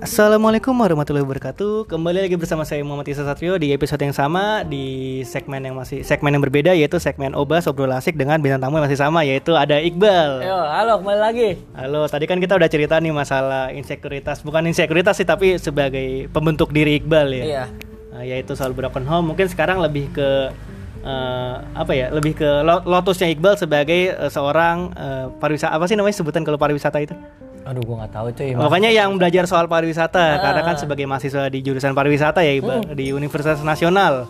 Assalamualaikum warahmatullahi wabarakatuh. Kembali lagi bersama saya Muhammad Isa Satrio di episode yang sama di segmen yang masih segmen yang berbeda yaitu segmen Obas Obrol Asik dengan bintang tamu yang masih sama yaitu ada Iqbal. Yo, halo kembali lagi. Halo, tadi kan kita udah cerita nih masalah insekuritas, bukan insekuritas sih tapi sebagai pembentuk diri Iqbal ya. Iya. Nah, yaitu soal broken home. Mungkin sekarang lebih ke eh, apa ya? Lebih ke lo- lotusnya Iqbal sebagai eh, seorang eh, pariwisata apa sih namanya sebutan kalau pariwisata itu? Aduh, gua nggak tahu cuy. Makanya yang belajar soal pariwisata karena kan sebagai mahasiswa di jurusan pariwisata ya Iqbal di Universitas Nasional.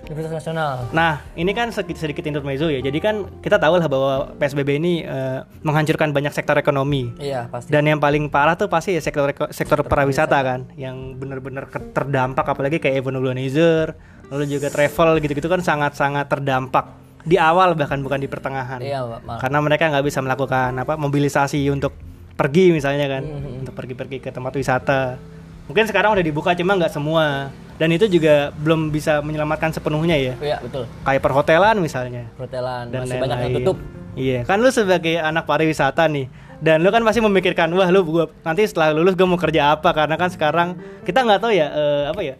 Universitas Nasional. Nah, ini kan sedikit, sedikit intermezzo ya. Jadi kan kita tahu lah bahwa PSBB ini eh, menghancurkan banyak sektor ekonomi. Iya, pasti. Dan yang paling parah tuh pasti ya sektor eko- sektor pariwisata kan, yang benar-benar terdampak apalagi kayak event organizer, lalu juga travel gitu-gitu kan sangat-sangat terdampak di awal bahkan bukan di pertengahan. Iya, Pak. Ma- Karena mereka nggak bisa melakukan apa mobilisasi untuk pergi misalnya kan, Mhm. untuk pergi-pergi ke tempat wisata. Mungkin sekarang udah dibuka cuma nggak semua. Dan itu juga belum bisa menyelamatkan sepenuhnya ya. Iya, betul. Kayak perhotelan misalnya Perhotelan dan masih banyak yang tutup. Iya, kan lu sebagai anak pariwisata nih, dan lu kan pasti memikirkan, wah lu gua nanti setelah lulus gue mau kerja apa? Karena kan sekarang kita nggak tahu ya eh, apa ya.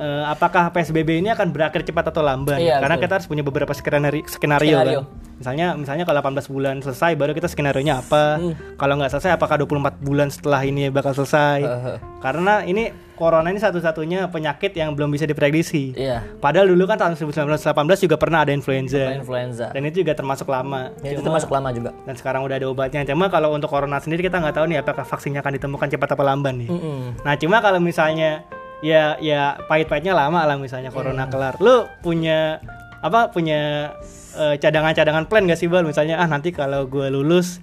Eh, apakah PSBB ini akan berakhir cepat atau lamban? Iya, Karena betul. kita harus punya beberapa skenario, skenario, Skenario. kan. Misalnya, misalnya kalau 18 bulan selesai, baru kita skenario nya apa? Hmm. Kalau nggak selesai, apakah 24 bulan setelah ini bakal selesai? Heeh. Karena ini corona ini satu-satunya penyakit yang belum bisa diprediksi. Iya. Padahal dulu kan tahun 1918 juga pernah ada influenza. Influenza. Dan itu juga termasuk lama. Ya, itu Cuma- termasuk lama juga. dan sekarang udah ada obatnya. Cuma kalau untuk corona sendiri kita nggak tahu nih apakah vaksinnya akan ditemukan cepat apa lamban nih. Mm-mm. Nah cuma kalau misalnya ya ya pahit-pahitnya lama lah misalnya corona kelar. Lu punya apa punya eh, cadangan-cadangan plan gak sih bal? Misalnya ah nanti kalau gue lulus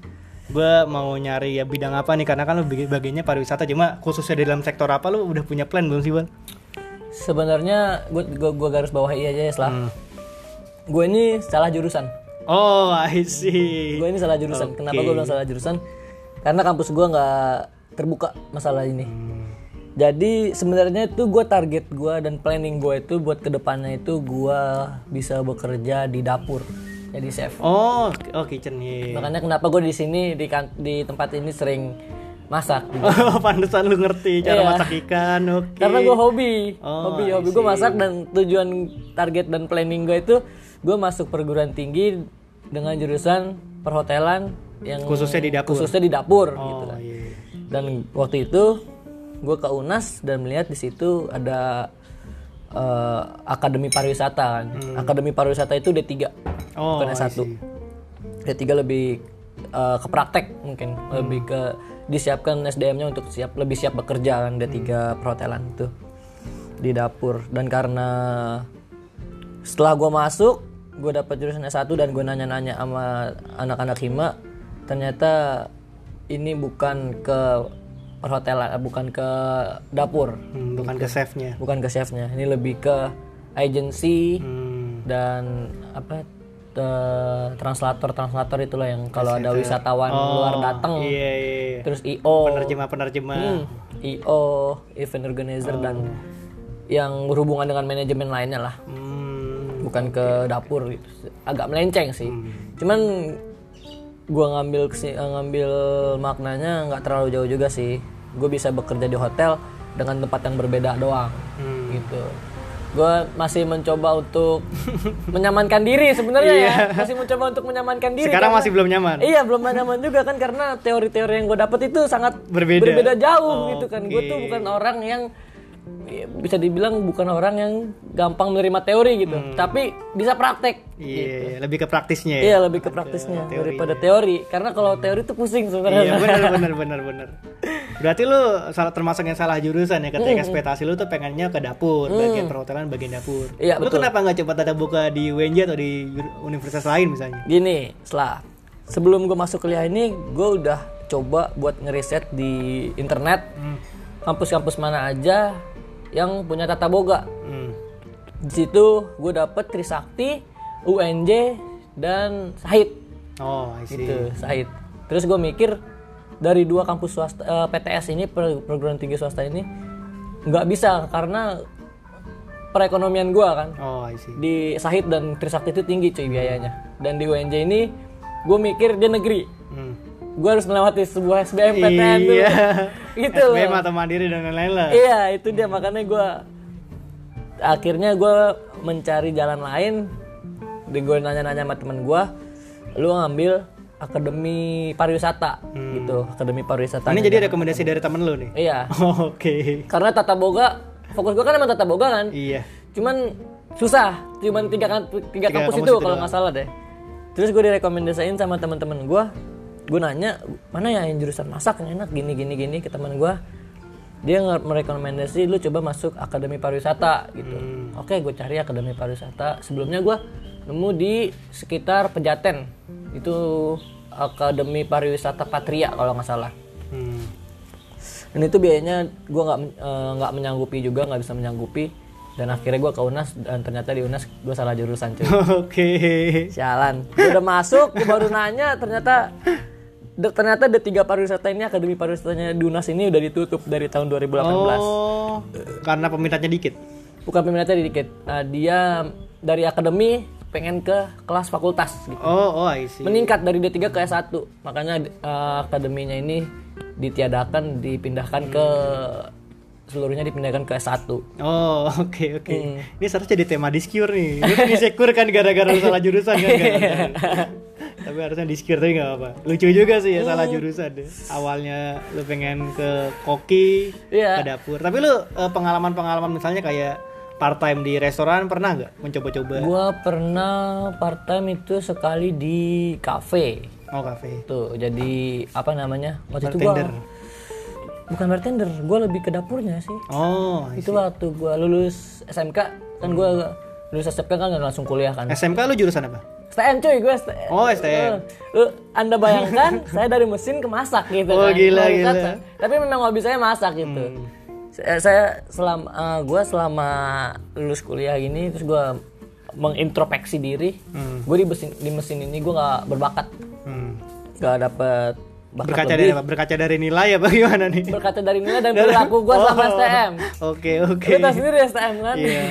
gue mau nyari ya bidang apa nih karena kan lu bagi- bagiannya pariwisata cuma khususnya di dalam sektor apa lu udah punya plan belum sih bal? Sebenarnya gua, gua gua garis bawahi aja ya setelah. Hmm. Gue ini salah jurusan. Oh I see. Gue ini salah jurusan. Oke. Kenapa gue bilang salah jurusan? Karena kampus gua nggak terbuka masalah ini. Jadi sebenarnya itu gue target gua dan planning gue itu buat ke depannya itu gua bisa bekerja di dapur jadi chef. Oh oh kitchen iya. Makanya kenapa gue di sini di kan- di tempat ini sering masak. Oh, pantesan lu ngerti cara Iya. masak ikan. Oke. Karena gue hobi, Oh, hobi, hobi gue masak dan tujuan target dan planning gue itu gue masuk perguruan tinggi dengan jurusan perhotelan yang Khususnya di dapur. khususnya di dapur gitu Oh kan. iya. Dan waktu itu gue ke Unas dan melihat di situ ada eh, akademi pariwisata kan. Akademi pariwisata itu D3 Hmm. Oh, bukan I S1. see. D3 lebih eh, ke praktek mungkin, lebih ke disiapkan SDM-nya untuk siap lebih siap bekerja kan D3 perhotelan itu di dapur dan karena setelah gue masuk gue dapat jurusan S1 dan gue nanya-nanya sama anak-anak hima ternyata ini bukan ke perhotelan eh, bukan ke dapur Hmm, bukan ke chefnya. bukan ke chefnya ini lebih ke agency Hmm. dan apa translator translator itulah yang kalau ada wisatawan luar datang Iya, iya. iya. terus io Penerjemah-penerjemah. Hmm, io event organizer dan yang berhubungan dengan manajemen lainnya lah Hmm. bukan ke dapur gitu agak melenceng sih cuman gua ngambil eh, ngambil maknanya nggak terlalu jauh juga sih gue bisa bekerja di hotel dengan tempat yang berbeda doang Hmm. gitu gue masih mencoba untuk menyamankan diri sebenarnya ya masih mencoba untuk menyamankan diri Iya. Sekarang karena- masih belum nyaman. iya belum nyaman juga kan karena teori-teori yang gue dapet itu sangat Berbeda. jauh gitu kan gue Oke. tuh bukan orang yang ya, bisa dibilang bukan orang yang gampang menerima teori gitu tapi bisa praktek Iya, lebih ke praktisnya ya. iya lebih ke praktisnya daripada teori karena kalau teori tuh pusing sebenarnya Iya, benar benar benar benar. Berarti lu salah termasuk yang salah jurusan ya ketika ekspektasi lu tuh pengennya ke dapur, bagian perhotelan, bagian dapur. Iya, lu betul. kenapa nggak coba tata buka di UNJ atau di universitas lain misalnya? Gini, setelah sebelum gue masuk kuliah ini, gue udah coba buat ngeriset di internet kampus-kampus mana aja yang punya tata boga. Hmm. Di situ gue dapet Trisakti, UNJ, dan Sahid. Oh, I see. Gitu, Sahid. Terus gue mikir dari dua kampus swasta eh, PTS ini per- perguruan tinggi swasta ini nggak bisa karena perekonomian gue kan Oh, I see. di Sahid dan Trisakti itu tinggi cuy biayanya dan di UNJ ini gue mikir dia negeri Hmm. Gue harus melewati sebuah SBMPTN dulu. Iya. Gitu loh. SBM atau mandiri dan lain-lain lah. Iya itu dia makanya gue akhirnya gue mencari jalan lain. Di gue nanya-nanya sama temen gue, lu ngambil akademi pariwisata gitu, akademi pariwisata. Ini jadi rekomendasi dari temen lu nih. Iya, Oh, Oke. karena tata boga, fokus gue kan emang tata boga kan. Iya. Cuman susah, cuman tiga, kan- tiga, kampus, kampus itu itu kalau nggak salah deh. Terus gue direkomendasiin sama teman-teman gue, gue nanya mana ya yang jurusan masak yang enak gini gini gini ke teman gue. Dia merekomendasi lu coba masuk akademi pariwisata gitu. Hmm. Oke, gue cari akademi pariwisata. Sebelumnya gue nemu di sekitar Pejaten. Itu akademi pariwisata Patria kalau nggak salah. Hmm. Dan itu biayanya gue nggak eh, nggak menyanggupi juga, nggak bisa menyanggupi. Dan akhirnya gue ke UNAS dan ternyata di UNAS gue salah jurusan cuy. Oke. Sialan. Gue udah masuk, gue baru nanya ternyata de- ternyata D3 pariwisata ini akademi pariwisatanya di UNAS ini udah ditutup dari tahun 2018. Oh, karena peminatnya dikit. Bukan peminatnya dikit. Nah, dia dari akademi pengen ke kelas fakultas gitu. Oh, oh, I see. Meningkat dari D3 ke S1. Makanya eh, akademinya ini ditiadakan dipindahkan ke seluruhnya dipindahkan ke S1. Oh, oke oke. Hmm. Ini seharusnya jadi tema discure nih. Insecure kan gara-gara salah jurusan kan? Kan? Tapi harusnya discure tapi nggak apa. Lucu juga sih ya Hmm. salah jurusan deh. Awalnya lu pengen ke koki, Iya. ke dapur. Tapi lu eh, pengalaman-pengalaman misalnya kayak part time di restoran pernah nggak mencoba-coba? Gua pernah part time itu sekali di cafe. Oh, kafe. Tuh, jadi apa namanya? Waktu itu gua Bartender. bukan bartender, gua lebih ke dapurnya sih. Oh. Itu waktu gua lulus SMK, kan gua lulus SMK kan nggak langsung kuliah kan. SMK lu jurusan apa? STM cuy, gue STM. Oh, STM. Lu, anda bayangkan saya dari mesin ke masak gitu Oh, kan. gila, Baru gila. kata. Tapi memang hobi saya masak gitu. Saya, saya selama eh, gua selama lulus kuliah gini terus gua mengintrospeksi diri. Gue di mesin di mesin ini gua nggak berbakat, Hmm. nggak dapet bakat Berkaca lebih. dari apa? Berkaca dari nilai apa gimana nih? Berkaca dari nilai dan perilaku gua selama Oh, STM. Oke, oke. Kita sendiri STM kan. Iya.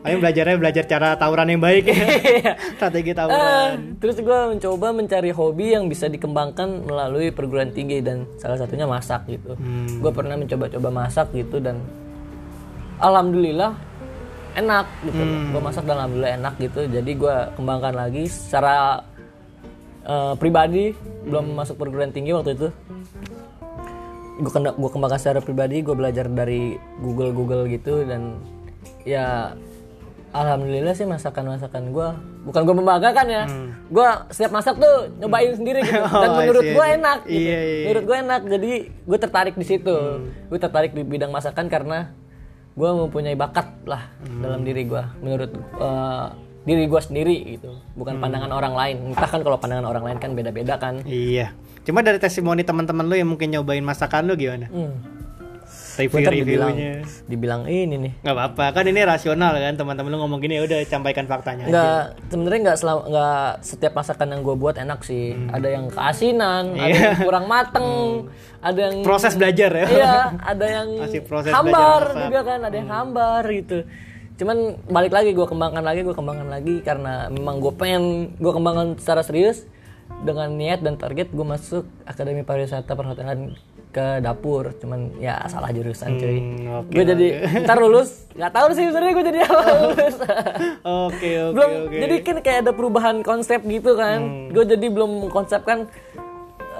Paling belajarnya belajar cara tawuran yang baik ya. Strategi Ah, tawuran. terus gue mencoba mencari hobi yang bisa dikembangkan melalui perguruan tinggi dan salah satunya masak gitu. Hmm. Gue pernah mencoba-coba masak gitu dan alhamdulillah enak gitu. Hmm. Gue masak dan alhamdulillah enak gitu. Jadi gue kembangkan lagi secara eh, pribadi belum masuk perguruan tinggi waktu itu. Gue gue kembangkan secara pribadi. Gue belajar dari Google Google gitu dan ya alhamdulillah sih masakan masakan gue bukan gue membanggakan ya gue setiap masak tuh nyobain sendiri gitu dan Hmm. Oh, menurut gue enak gitu. Iya, iya, menurut gue enak jadi gue tertarik di situ Hmm. gue tertarik di bidang masakan karena gue mempunyai bakat lah Hmm. dalam diri gue menurut eh, diri gue sendiri gitu. Bukan Hmm. pandangan orang lain. Entah kan kalau pandangan orang lain kan beda-beda kan. Iya. Cuma dari testimoni teman-teman lu yang mungkin nyobain masakan lu gimana? hmm. Gua ntar dibilang dibilang ini nih. Nggak apa-apa, kan ini rasional kan teman-teman lu ngomong gini ya udah sampaikan faktanya nggak sebenarnya nggak selama nggak setiap masakan yang gue buat enak sih. Ada yang keasinan ada yang kurang mateng ada yang Proses belajar ya. iya ada yang Masih proses hambar juga kan ada yang hambar gitu cuman balik lagi gue kembangkan lagi gue kembangkan lagi karena memang gue pengen gue kembangkan secara serius. Dengan niat dan target gue masuk akademi pariwisata perhotelan ke dapur. Cuman ya salah jurusan cuy. Hmm, oke, gue jadi ntar lulus. Nggak tahu sih sebenarnya gue jadi apa. Lulus. Oke, oke, belum oke. jadi kan kayak ada perubahan konsep gitu kan. Gue jadi belum mengkonsepkan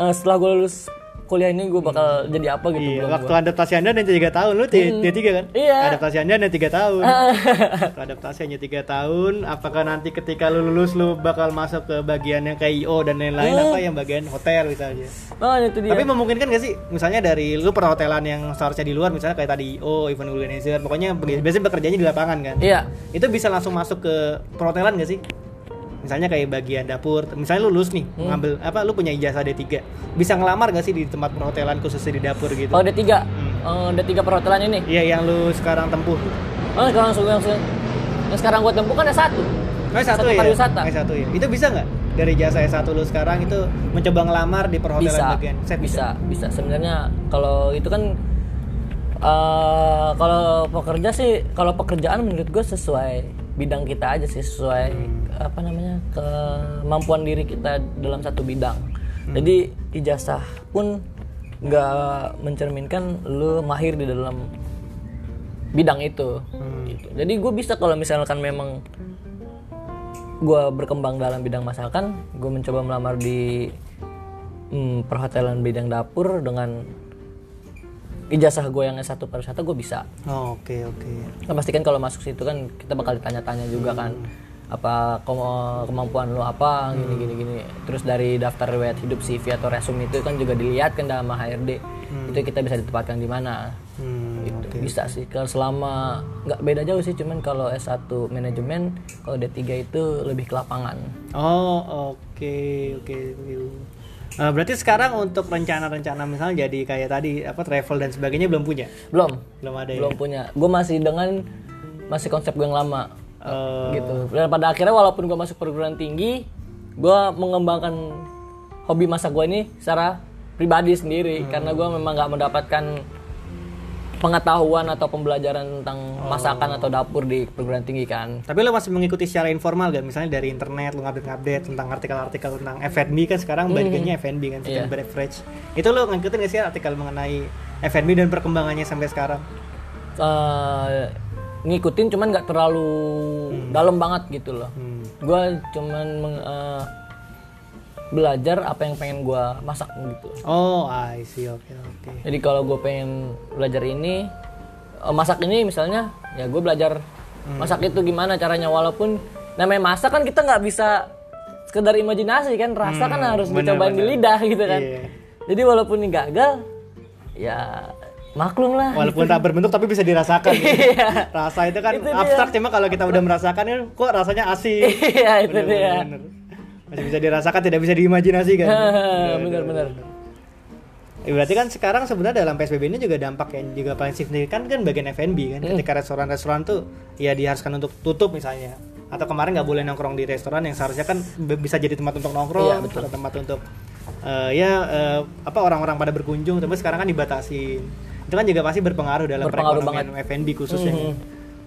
eh, setelah gue lulus kuliah ini gue bakal jadi apa gitu Iya, waktu adaptasi Anda hanya tiga tahun, lu T- D3 kan? Iya. Adaptasi Anda hanya tiga tahun. Waktu adaptasi hanya tiga tahun, apakah nanti ketika lu lulus lu bakal masuk ke bagian yang kayak IO dan lain-lain Hmm. apa yang bagian hotel misalnya? oh itu dia Tapi memungkinkan gak sih, misalnya dari lu perhotelan yang seharusnya di luar, misalnya kayak tadi IO, event organizer, pokoknya bi- biasanya bekerjanya di lapangan kan? iya Itu bisa langsung masuk ke perhotelan gak sih? Misalnya kayak bagian dapur, misalnya lu lulus nih, Hmm. ngambil apa lu punya ijazah D3. Bisa ngelamar gak sih di tempat perhotelan khususnya di dapur gitu? oh D3 oh, D3 perhotelan ini Iya, yang lu sekarang tempuh. oh kalau langsung langsung yang sekarang gue tempuh kan ada satu Oh, satu, Satu ya? pariwisata. Satu ya. Itu bisa nggak dari jasa S1 lu sekarang itu mencoba ngelamar di perhotelan bisa bagian set bisa bisa sebenarnya kalau itu kan eh kalau pekerja sih kalau pekerjaan menurut gue sesuai bidang kita aja sih sesuai apa namanya kemampuan diri kita dalam satu bidang Jadi ijazah pun nggak mencerminkan lu mahir di dalam bidang itu. Gitu. Jadi gue bisa kalau misalkan memang gue berkembang dalam bidang masakan, gue mencoba melamar di hmm, perhotelan bidang dapur dengan ijazah gue yang S1 pariwisata gue bisa. Oh, Oke oke. Nah, pastikan kalau masuk situ kan kita bakal ditanya-tanya juga kan apa kemo- kemampuan lo apa gini gini gini. Terus dari daftar riwayat hidup CV atau resume itu kan juga dilihat kan sama HRD itu kita bisa ditempatkan di mana. Hmm, gitu. bisa sih kalau selama nggak beda jauh sih cuman kalau S1 manajemen kalau D3 itu lebih ke lapangan. Oh oke oke oke. Eh, berarti sekarang untuk rencana-rencana misalnya jadi kayak tadi apa travel dan sebagainya belum punya? belum Belum ada ya? belum punya gue masih dengan masih konsep gue yang lama Oh. gitu dan pada akhirnya walaupun gue masuk perguruan tinggi gue mengembangkan hobi masak gue ini secara pribadi sendiri karena gue memang nggak mendapatkan pengetahuan atau pembelajaran tentang masakan atau dapur di perguruan tinggi kan Tapi lo masih mengikuti secara informal gak? Misalnya dari internet lo ngupdate-ngupdate tentang artikel-artikel tentang F&B kan sekarang bagiannya F&B kan, food and beverage. Itu lo ngikutin gak sih artikel mengenai F&B dan perkembangannya sampai sekarang? Eh, ngikutin cuman nggak terlalu dalam banget gitu loh Hmm. gue cuman meng- eh, belajar apa yang pengen gue masak gitu Oh, I see. Oke, oke. Jadi kalau gue pengen belajar ini, eh, masak ini misalnya, ya gue belajar masak itu gimana caranya. Walaupun namanya masak kan kita nggak bisa sekedar imajinasi kan, rasa kan harus bener, dicobain di bener. lidah gitu kan. Iya. Jadi walaupun ini gagal, ya maklum lah. Walaupun tak berbentuk tapi bisa dirasakan. Iya. Rasa itu kan Itu dia. abstrak cuma kalau kita udah merasakan kan kok rasanya asing. Iya itu Bener, dia. bener. Masih bisa dirasakan tidak bisa diimajinasikan. Bener-bener. Ya, berarti kan sekarang sebenarnya dalam PSBB ini juga dampak yang juga paling signifikan kan bagian F&B kan. Hmm. Ketika restoran-restoran tuh ya diharuskan untuk tutup misalnya. Atau kemarin nggak boleh nongkrong di restoran yang seharusnya kan bisa jadi tempat untuk nongkrong, Iya, betul. atau tempat untuk eh, ya eh, apa orang-orang pada berkunjung, tapi sekarang kan dibatasi. Itu kan juga pasti berpengaruh dalam Berpengaruh perekonomian F&B khususnya. Mhm.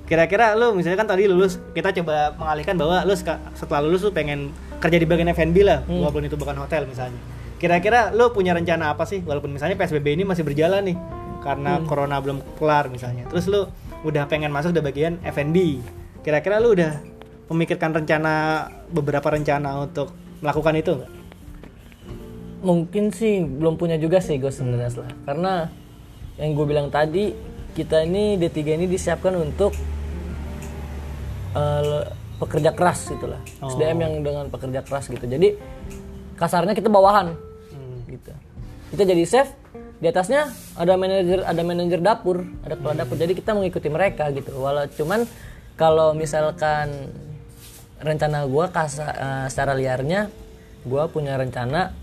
Kira-kira lu misalnya kan tadi lulus, kita coba mengalihkan bahwa lu setelah lulus lu pengen kerja di bagian F&B lah, Hmm. walaupun itu bukan hotel misalnya. Kira-kira lu punya rencana apa sih walaupun misalnya PSBB ini masih berjalan nih karena Hmm. corona belum kelar misalnya. Terus lu udah pengen masuk di bagian F&B. Kira-kira lu udah memikirkan rencana beberapa rencana untuk melakukan itu nggak? Mungkin sih belum punya juga sih gue sebenarnya Slah. Karena yang gue bilang tadi kita ini D3 ini disiapkan untuk eh, pekerja keras gitu lah. SDM yang dengan pekerja keras gitu. Jadi kasarnya kita bawahan gitu. Kita jadi chef di atasnya ada manajer ada manajer dapur, ada kepala dapur. Jadi kita mengikuti mereka gitu. Walau cuman kalau misalkan rencana gua kasa, eh, secara liarnya gua punya rencana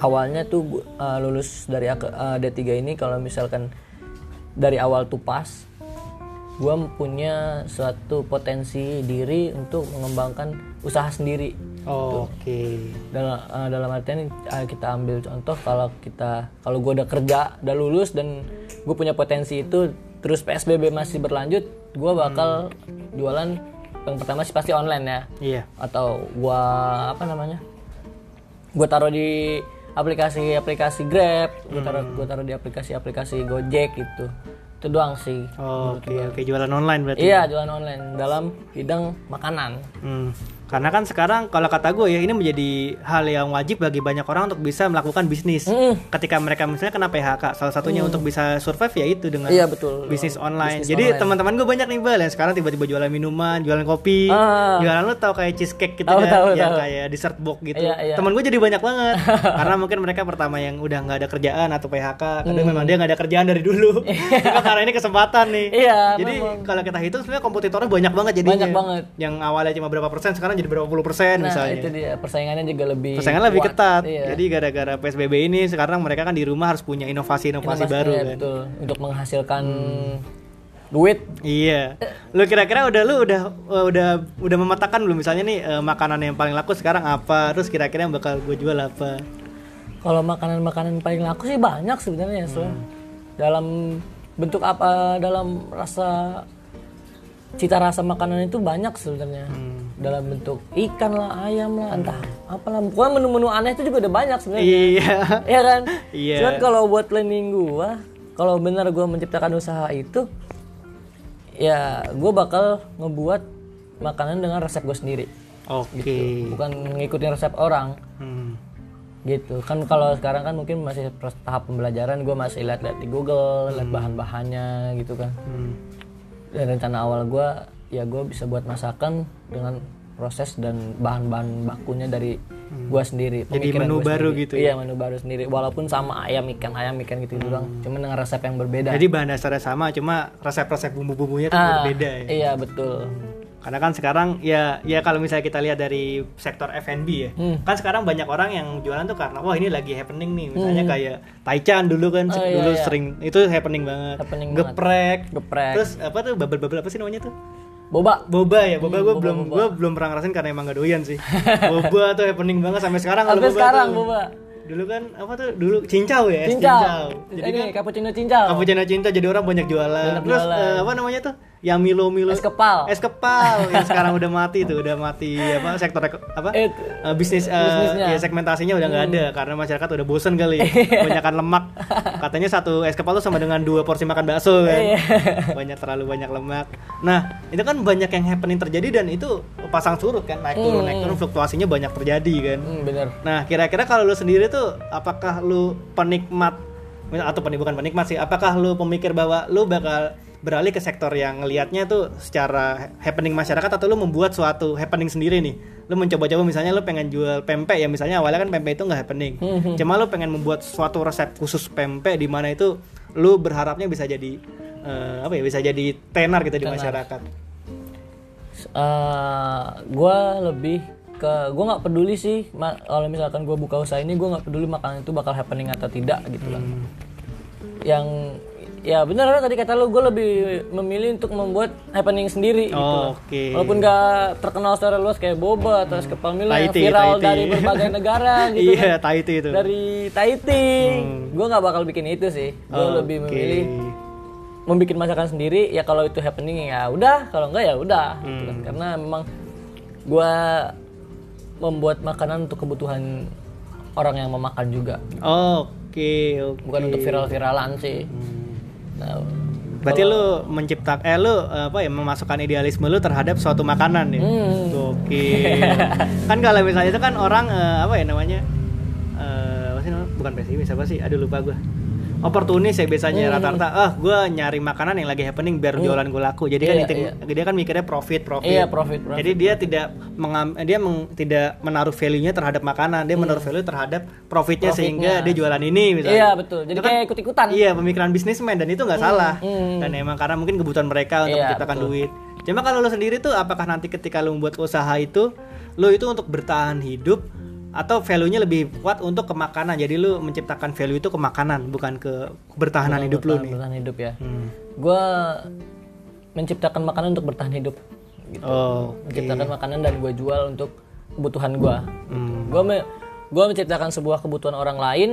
awalnya tuh gua, eh, lulus dari ak- eh, D3 ini kalau misalkan dari awal tuh pas gue punya suatu potensi diri untuk mengembangkan usaha sendiri. Oh, Oke. dalam eh, dalam artian eh, kita ambil contoh kalau kita kalau gue udah kerja udah lulus dan gue punya potensi itu terus PSBB masih berlanjut gue bakal jualan yang pertama sih pasti online ya. Iya. atau gua apa namanya gua taruh di aplikasi-aplikasi Grab gua taruh gua taruh di aplikasi-aplikasi Gojek gitu itu doang sih. Oh, Oke, oke. Jualan online berarti. iya jualan online dalam bidang makanan. Hmm, Karena kan sekarang kalau kata gue ya ini menjadi hal yang wajib bagi banyak orang untuk bisa melakukan bisnis. Mm. Ketika mereka misalnya kena PHK, salah satunya untuk bisa survive ya itu dengan Iya, betul. bisnis online. Bisnis Jadi teman-teman gue banyak nih bal yang sekarang tiba-tiba jualan minuman, jualan kopi, Ah. jualan lu tau kayak cheesecake gitu Tahu, kan, tahu, yang tahu. kayak dessert box gitu. Iya, iya. Temen gue jadi banyak banget karena mungkin mereka pertama yang udah nggak ada kerjaan atau PHK, kadang memang dia nggak ada kerjaan dari dulu. Cuma karena ini kesempatan nih. Iya, Jadi kalau kita hitung sebenarnya kompetitornya banyak banget jadinya. Banyak banget. Yang awalnya cuma berapa persen sekarang jadi berapa puluh persen nah misalnya. itu dia persaingannya juga lebih Persaingan lebih ketat. iya. Jadi gara-gara PSBB ini sekarang mereka kan di rumah harus punya inovasi-inovasi Inovasi, baru iya, kan. Hmm. betul untuk menghasilkan duit Iya. Lu kira-kira udah lu udah uh, udah udah memetakan belum misalnya nih eh, makanan yang paling laku sekarang apa? Terus kira-kira yang bakal gue jual apa? Kalau makanan-makanan paling laku sih banyak sebenarnya, so. Hmm. Dalam bentuk apa? Dalam rasa cita rasa makanan itu banyak sebenarnya Hmm. dalam bentuk ikan lah ayam lah entah apalah pokoknya menu-menu aneh itu juga udah banyak sebenarnya Iya. Iya kan? Iya. Cuman kalau buat planning gua, kalau benar gua menciptakan usaha itu, ya gua bakal ngebuat makanan dengan resep gue sendiri, Oke. bukan ngikutin resep orang. Hmm. Gitu. Kan kalau sekarang kan mungkin masih tahap pembelajaran, gua masih lihat-lihat di Google, lihat bahan-bahannya gitu kan. Hmm. Dan rencana awal gua, ya gua bisa buat masakan dengan proses dan bahan-bahan bakunya dari gua sendiri. Hmm. Jadi menu baru sendiri. gitu ya? Iya, menu baru sendiri. Walaupun sama ayam ikan ayam ikan gitu doang, cuman dengan resep yang berbeda. Jadi bahan dasarnya sama, cuma resep-resep bumbu-bumbunya tuh Ah, berbeda ya. Iya betul. Karena kan sekarang ya ya kalau misalnya kita lihat dari sektor F&B ya, Hmm. kan sekarang banyak orang yang jualan tuh karena wah ini lagi happening nih, misalnya kayak Taichan dulu kan Hmm. Oh, iya, dulu iya. sering itu happening banget. Happening banget. Geprek. Geprek. Terus apa tuh bubble-bubble apa sih namanya tuh? Boba. Boba ya, boba gue boba, belum gua belum pernah ngerasain karena emang gak doyan sih. boba tuh happening banget sampai sekarang Sampai sekarang tuh. boba. Dulu kan apa tuh dulu cincau ya, Cincau. Jadi Ini kan cappuccino cincau. cappuccino cinta jadi orang banyak jualan. Banyak Terus jualan. eh, apa namanya tuh? Yang Milo Milo Es kepal. Es kepal yang sekarang udah mati tuh, udah mati apa sektor ek- apa? Eh, Eh, bisnis eh, bisnisnya. Hmm. ya segmentasinya udah nggak ada karena masyarakat udah bosen kali kebanyakan lemak. Katanya satu es kepal tuh sama dengan dua porsi makan bakso kan. Iya. banyak terlalu banyak lemak. Nah, itu kan banyak yang happening terjadi dan itu pasang surut kan, naik turun naik turun fluktuasinya banyak terjadi kan. Hmm, bener. Nah, kira-kira kalau lu sendiri tuh apakah lu penikmat atau bukan penikmat sih, apakah lu pemikir bahwa lu bakal beralih ke sektor yang ngelihatnya tuh secara happening masyarakat atau lu membuat suatu happening sendiri nih. Lu mencoba-coba misalnya lu pengen jual pempek ya misalnya awalnya kan pempek itu nggak happening. Cuma lu pengen membuat suatu resep khusus pempek di mana itu lu berharapnya bisa jadi eh, apa ya bisa jadi tenar gitu di masyarakat. Eh, gua lebih ke gue nggak peduli sih kalau misalkan gue buka usaha ini gue nggak peduli makanan itu bakal happening atau tidak gitu kan Hmm. yang ya benar kan tadi kata lu gue lebih memilih untuk membuat happening sendiri gitu Oh, loh. Oke. walaupun gak terkenal secara luas kayak boba atau es kepal Milo yang viral Tahiti. dari berbagai negara gitu Iya, Tahiti itu. dari Tahiti gue nggak bakal bikin itu sih gue lebih Oke. memilih membuat masakan sendiri ya kalau itu happening ya udah kalau enggak ya udah gitu kan. karena memang gua membuat makanan untuk kebutuhan orang yang mau makan juga Oke, oke. bukan untuk viral-viralan sih nah, Berarti lu menciptakan eh lu eh, apa ya memasukkan idealisme lu terhadap suatu makanan ya. Hmm. Oke. kan kalau misalnya itu kan orang eh, apa ya namanya? Apa sih namanya? Bukan pesimis apa sih? Aduh lupa gua. Oportunis ya biasanya Hmm. rata-rata. Ah, gua nyari makanan yang lagi happening biar jualan gua laku. Jadi kan Iya, hitung- dia kan mikirnya profit, profit. iya profit profit Jadi dia tidak mengam, dia meng- tidak menaruh value-nya terhadap makanan, dia menaruh value terhadap profitnya, sehingga dia jualan ini misalnya. Hmm. iya betul jadi Itu kan- kayak ikut-ikutan Iya, pemikiran bisnismen dan itu nggak salah. hmm. Dan emang karena mungkin kebutuhan mereka untuk Iya, menciptakan betul. duit. Cuma kalau lu sendiri tuh apakah nanti ketika lu membuat usaha itu, lu itu untuk bertahan hidup atau value-nya lebih kuat untuk ke makanan. Jadi lu menciptakan value itu ke makanan, bukan ke bertahanan hidup lu bertahan, nih. bertahan hidup ya Hmm. gua menciptakan makanan untuk bertahan hidup gitu Oh, oke. menciptakan makanan dan gue jual untuk kebutuhan gue. Hmm. Gue me gue menciptakan sebuah kebutuhan orang lain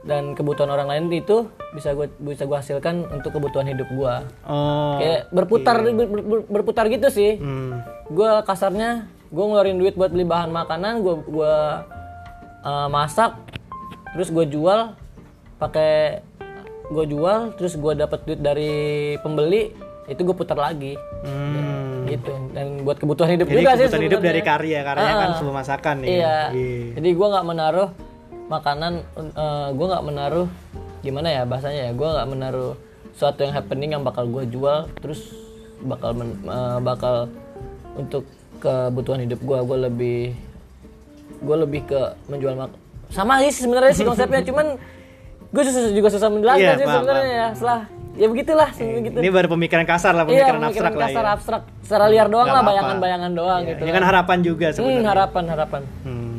dan kebutuhan orang lain itu bisa gue bisa gue hasilkan untuk kebutuhan hidup gue. Oh. Kayak berputar ber- ber- ber- berputar gitu sih. Hmm. Gue kasarnya gue ngeluarin duit buat beli bahan makanan, gue gua uh, masak, terus gue jual pakai gue jual, terus gue dapat duit dari pembeli itu gue putar lagi Hmm. gitu dan buat kebutuhan hidup Jadi juga sih kebutuhan hidup dari karya, karyanya kan Ah, sebuah masakan nih. iya Iya. jadi gua nggak menaruh makanan eh, gua nggak menaruh gimana ya bahasanya ya gua nggak menaruh suatu yang happening yang bakal gua jual terus bakal men- eh, bakal untuk kebutuhan hidup gua. Gua lebih gua lebih ke menjual mak sama sih sebenarnya sih konsepnya cuman gue susah, juga susah menjelaskan Iya, sih sebenarnya ya. Setelah ya begitulah gitu. Ini baru pemikiran kasar lah, Iya, pemikiran abstrak lah kasar ya. abstrak. Secara liar doang Nggak lah bayangan-bayangan doang gitu Ini kan. harapan juga sebenarnya. Hmm, harapan harapan. Hmm.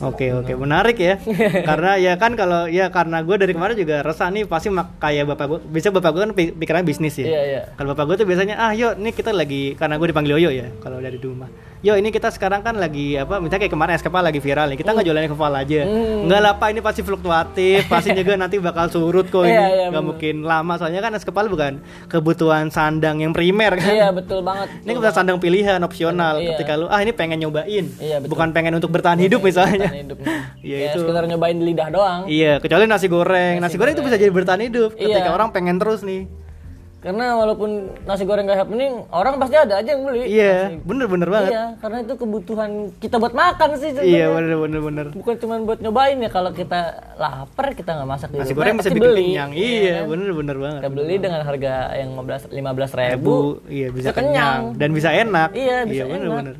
Oke oke. Menarik ya. Karena ya kan kalau ya karena gue dari kemarin juga resah nih pasti mak- kayak bapak gue bisa bapak gue kan pi- pikirannya bisnis ya. Iya iya. Kalau bapak gue tuh biasanya ah yuk nih kita lagi karena gue dipanggil Yoyo ya kalau dari rumah yo ini kita sekarang kan lagi apa misalnya kayak kemarin es kepal lagi viral nih kita nggak jualan es kepal aja Hmm. nggak lah pak ini pasti fluktuatif pasti juga nanti bakal surut kok ini Iya, iya, nggak bener. mungkin lama soalnya kan es kepal bukan kebutuhan sandang yang primer kan Iya betul banget. ini kebutuhan sandang pilihan opsional Iya. ketika lu ah ini pengen nyobain Iya, betul. bukan pengen untuk bertahan hidup misalnya Bertahan hidup. Iya, ya, itu. sekedar nyobain di lidah doang. iya kecuali nasi goreng nasi, goreng itu bisa jadi bertahan hidup ketika Iya. orang pengen terus nih Karena walaupun nasi goreng gak happening, orang pasti ada aja yang beli. iya bener bener banget Iya, karena itu kebutuhan kita buat makan sih iya sebenarnya. bener bener bener Bukan cuma buat nyobain ya kalau kita lapar kita nggak masak di nasi goreng bisa bikin beli. kenyang iya bener bener banget Kita beli dengan harga yang 15 15 Bu, ribu. iya bisa Bisa kenyang. kenyang dan bisa enak. Iya, bisa bener enak. bener.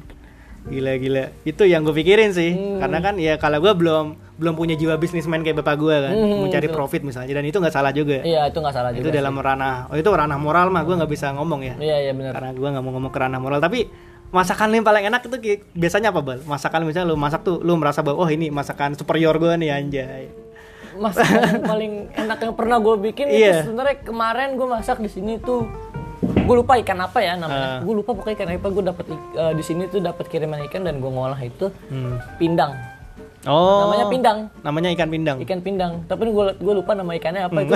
Gila gila. Itu yang gue pikirin sih. Hmm. Karena kan ya kalau gue belum belum punya jiwa bisnismen kayak bapak gue kan, Hmm, mencari profit misalnya dan itu nggak salah juga. Iya itu nggak salah itu juga. dalam ranah, oh itu ranah moral mah gue nggak bisa ngomong ya. Iya iya benar. Karena gue nggak mau ngomong ke ranah moral. Tapi masakan yang paling enak itu biasanya apa bal? Masakan misalnya lu masak tuh, lu merasa bahwa oh ini masakan superior gue nih anjay. Masakan paling enak yang pernah gue bikin Iya. itu sebenarnya kemarin gue masak di sini tuh gue lupa ikan apa ya namanya. Ah. Gue lupa pokoknya ikan apa gue dapet ik- eh, di sini tuh dapat kiriman ikan dan gue ngolah itu Hmm. pindang. Oh. Namanya pindang. Namanya ikan pindang. Ikan pindang. Tapi gue gue lupa nama ikannya apa itu.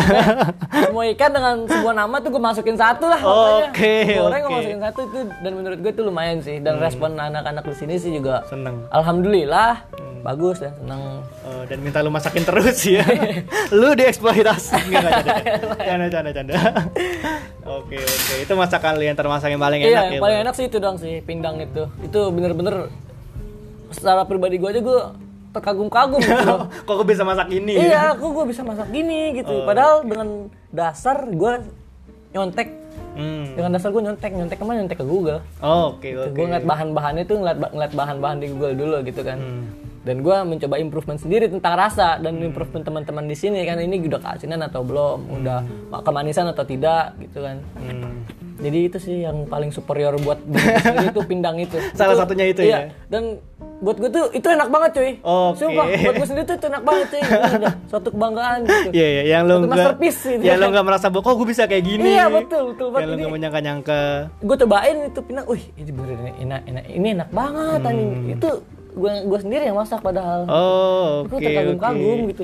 Semua ikan dengan sebuah nama tuh gue masukin satu lah. Oke, Gua Goreng gue oke. masukin satu itu dan menurut gue itu lumayan sih dan respon anak-anak di sini sih juga Seneng. alhamdulillah bagus dan seneng. Oh, dan minta lu masakin terus ya. lu dieksploitasi. Enggak canda. Canda canda. Oke oke. Itu masakan lu yang termasuk yang paling Iya, enak yang ya. paling enak sih itu dong sih pindang itu. Itu bener-bener secara pribadi gue aja gue terkagum-kagum gitu. Kok gue bisa masak ini? iya, aku gue bisa masak gini gitu. Oh. Padahal dengan dasar gue nyontek Hmm. dengan dasar gue nyontek nyontek ke mana nyontek ke Google. Oh, Oke oke. Gue ngeliat bahan-bahannya tuh ngeliat, ngeliat bahan-bahan di Google dulu gitu kan. Hmm. Dan gue mencoba improvement sendiri tentang rasa dan improvement teman-teman di sini kan ini udah keasinan atau belum, udah kemanisan atau tidak gitu kan. Hmm. Jadi itu sih yang paling superior buat gue itu pindang itu. Salah satunya itu iya. ya? Dan buat gue tuh itu enak banget cuy. Oke. Sumpah buat gue sendiri tuh itu enak banget cuy. Itu suatu kebanggaan gitu. Iya iya yang enggak masterpiece gitu. Yang lu enggak merasa bahwa kok gue bisa kayak gini. Iya, betul, betul banget. Yang lu Ini- enggak menyangka-nyangka. Gue cobain itu pindang, wih ini bener enak, enak, ini enak banget anjing. Itu gue gue sendiri yang masak padahal. Hmm. Oh, Gue oke terkagum-kagum oke. gitu.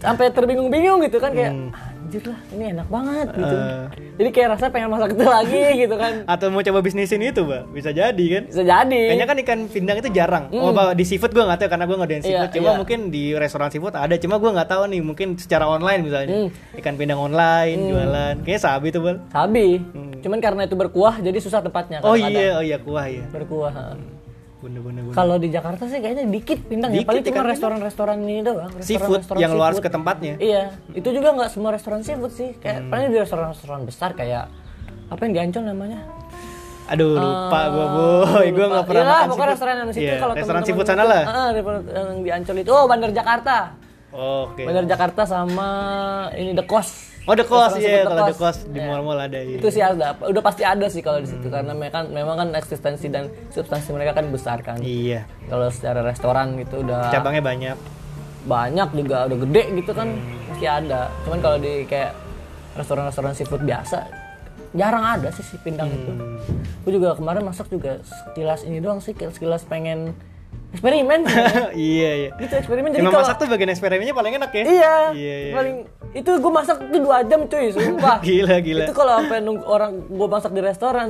Sampai terbingung-bingung gitu kan kayak anjir lah ini enak banget gitu. Hmm. Eh. Jadi kayak rasa pengen masak itu lagi gitu kan. Atau mau coba bisnisin itu, Mbak? Bisa jadi kan? Bisa jadi. Kayaknya kan ikan pindang itu jarang. Oh, Pak, di seafood gue nggak tahu karena gue Hmm. Iya, seafood. Cuma iya. mungkin di restoran seafood ada. Cuma gue nggak tahu nih. Mungkin secara online misalnya. Hmm. Ikan pindang online, jualan. Kayaknya sabi tuh, Bal. Sabi. Cuman karena itu berkuah jadi susah tempatnya. Oh iya, oh iya kuah ya. Berkuah. Ha. Bener bener bener. Kalau di Jakarta sih kayaknya dikit pindang ya. Dikit Paling ikan cuma pindang. restoran-restoran ini doang. Seafood restoran-restoran yang lu harus seafood. ke tempatnya. Iya, itu juga nggak semua restoran seafood sih. Kayak Hmm. paling di restoran-restoran besar kayak apa yang di Ancol namanya? Aduh, lupa gue, boy. Gue nggak pernah makan pokoknya seafood. restoran yang situ Iya, kalau restoran seafood sana lah. Ah, restoran yang di Ancol itu. Oh, Bandar Jakarta. Oke. Bandar Jakarta sama ini The Coast. Oh, The Restoran iya. Kalau The. Coast di Iya. mall-mall ada. Iya. Itu sih ada, udah pasti ada sih kalau di situ karena mereka memang kan eksistensi dan substansi mereka kan besar kan. Iya. Kalau secara restoran gitu udah Cabangnya banyak. banyak juga udah gede gitu kan masih ada. Cuman kalau di kayak restoran-restoran seafood biasa jarang ada sih si pindang itu. Gue juga kemarin masak juga sekilas ini doang sih, sekilas pengen eksperimen. iya, iya. gitu eksperimen jadi kalau masak tuh bagian eksperimennya paling enak ya? iya, Iya, iya. paling itu gue masak tuh dua jam cuy, sumpah. Gila, gila. Itu kalau sampai nunggu orang gue masak di restoran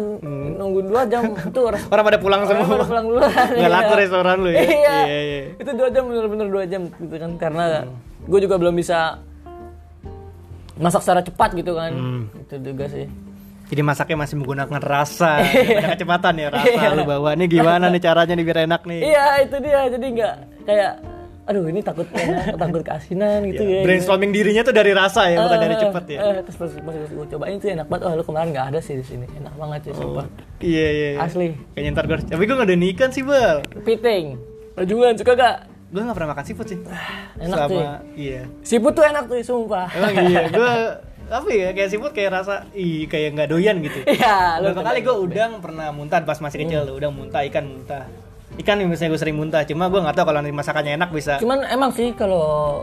nunggu dua jam itu orang Orang pada pulang orang semua. pada pulang duluan. Nggak laku Iya. restoran lu ya? Iya. Iya, iya. Itu dua jam bener-bener dua jam gitu kan karena Hmm. gue juga belum bisa masak secara cepat gitu kan. Hmm. Itu juga sih. Jadi masaknya masih menggunakan rasa, Iya. ada kecepatan ya rasa lu bawa. Ini gimana nih caranya nih biar enak nih? Iya itu dia jadi nggak kayak aduh ini takut enak, takut keasinan gitu ya. Brainstorming dirinya tuh dari rasa ya, bukan dari Eh, cepet ya. eh, terus pas, pas gue cobain tuh enak banget. Oh lu kemarin nggak ada sih di sini. Enak banget sih sumpah. Iya iya. iya. Asli. Kayaknya ntar gue, tapi gue gak ada ikan sih bal. Piting. Rajungan suka gak? Gue gak pernah makan seafood sih. Enak Sama, sih. Iya. Seafood tuh enak tuh sumpah. Emang iya, gue apa ya kayak seafood kayak rasa ih kayak nggak doyan gitu. Iya, lu Beberapa kali gue udang pernah muntah pas masih kecil, Hmm. udang muntah, ikan muntah. Ikan yang misalnya gue sering muntah, cuma gue nggak tahu kalau nanti masakannya enak bisa. Cuman emang sih kalau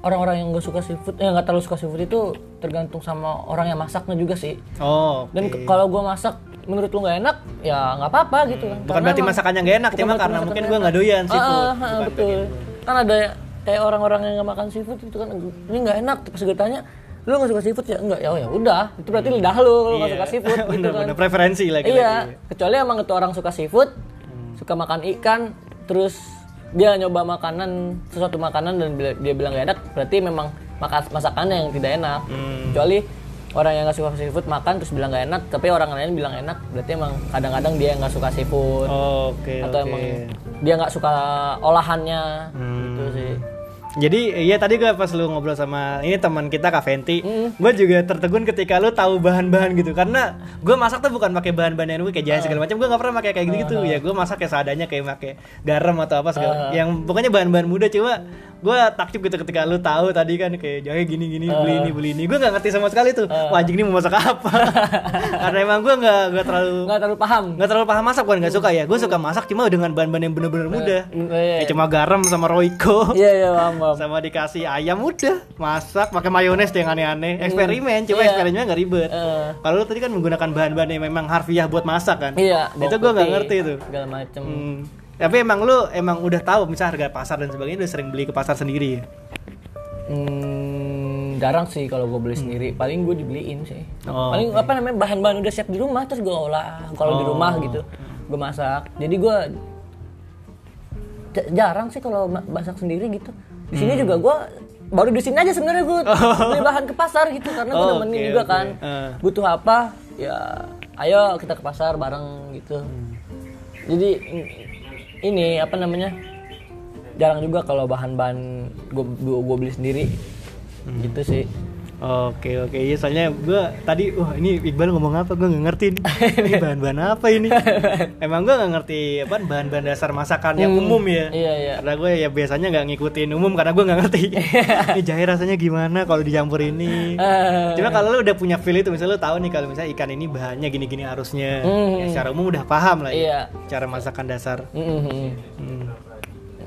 orang-orang yang gak suka seafood, eh nggak terlalu suka seafood itu tergantung sama orang yang masaknya juga sih. Oh, Dan oke. ke- kalau gue masak menurut lu nggak enak ya nggak apa-apa gitu kan bukan berarti emang- masakannya nggak enak cuma karena mungkin gue nggak doyan Ah, seafood ah, ah, betul pengen- kan ada kayak orang-orang yang nggak makan seafood itu kan ini nggak enak pas gue tanya lu nggak suka seafood ya enggak ya oh ya udah itu berarti lidah lu lu nggak Iya. suka seafood gitu bener, kan bener. preferensi lagi iya kecuali emang itu orang suka seafood Hmm. suka makan ikan terus dia nyoba makanan sesuatu makanan dan dia bilang gak enak berarti memang masakannya yang tidak enak Hmm. kecuali orang yang nggak suka seafood makan terus bilang gak enak tapi orang lain bilang enak berarti emang kadang-kadang dia nggak suka seafood oke atau oke emang dia nggak suka olahannya Hmm. gitu sih Jadi iya tadi gue pas lu ngobrol sama ini teman kita Kak Venti, Hmm. gue juga tertegun ketika lu tahu bahan-bahan gitu. Karena gue masak tuh bukan pakai bahan-bahan yang kayak jahe segala macam, gue nggak pernah pakai kayak gitu Ya gue masak kayak seadanya kayak pakai garam atau apa segala, yang pokoknya bahan-bahan mudah cuma gue takjub gitu ketika lu tahu tadi kan kayak jahe gini-gini beli ini beli ini, gue nggak ngerti sama sekali tuh, wah anjing ini mau masak apa? karena emang gue nggak nggak terlalu nggak terlalu paham. nggak terlalu paham masak bukan nggak suka ya, gue suka masak cuma dengan bahan-bahan yang bener-bener mudah, iya. kayak cuma garam sama roiko iya iya paham paham. Sama dikasih ayam udah masak pakai mayones yang aneh-aneh. Eksperimen cuma Iya. eksperimennya nggak ribet. Eh. kalau lu tadi kan menggunakan bahan-bahan yang memang harfiah buat masak kan? Iya itu gue nggak ngerti tuh. segala macem. Hmm. Tapi emang lu emang udah tahu misal harga pasar dan sebagainya udah sering beli ke pasar sendiri ya Hmm, jarang sih kalau gue beli sendiri. Paling gue dibeliin sih. Oh, Paling apa namanya bahan-bahan udah siap di rumah terus gue olah kalau di rumah gitu. Gue masak. Jadi gue ja- jarang sih kalau ma- masak sendiri gitu. Di sini juga gue baru di sini aja sebenarnya gue beli bahan ke pasar gitu karena gue Oh, nemenin oke, juga oke. kan. Eh. Butuh apa? Ya ayo kita ke pasar bareng gitu. Jadi i- ini apa namanya? jarang juga kalau bahan-bahan gue gue beli sendiri gitu sih Oke oke. Iya soalnya gue tadi wah ini Iqbal ngomong apa? Gue nggak ngerti nih. ini bahan-bahan apa ini? Emang gue nggak ngerti apa bahan-bahan dasar masakan yang umum ya? Iya iya. Karena gue ya biasanya nggak ngikutin umum karena gue nggak ngerti. Ini jahe rasanya gimana kalau dicampur ini? Eh, cuma kalau lu udah punya feel itu misalnya lu tahu nih kalau misalnya ikan ini bahannya gini-gini harusnya. Hmm. ya, secara umum udah paham lah ya iya. cara masakan dasar. Mm, mm, mm. Hmm.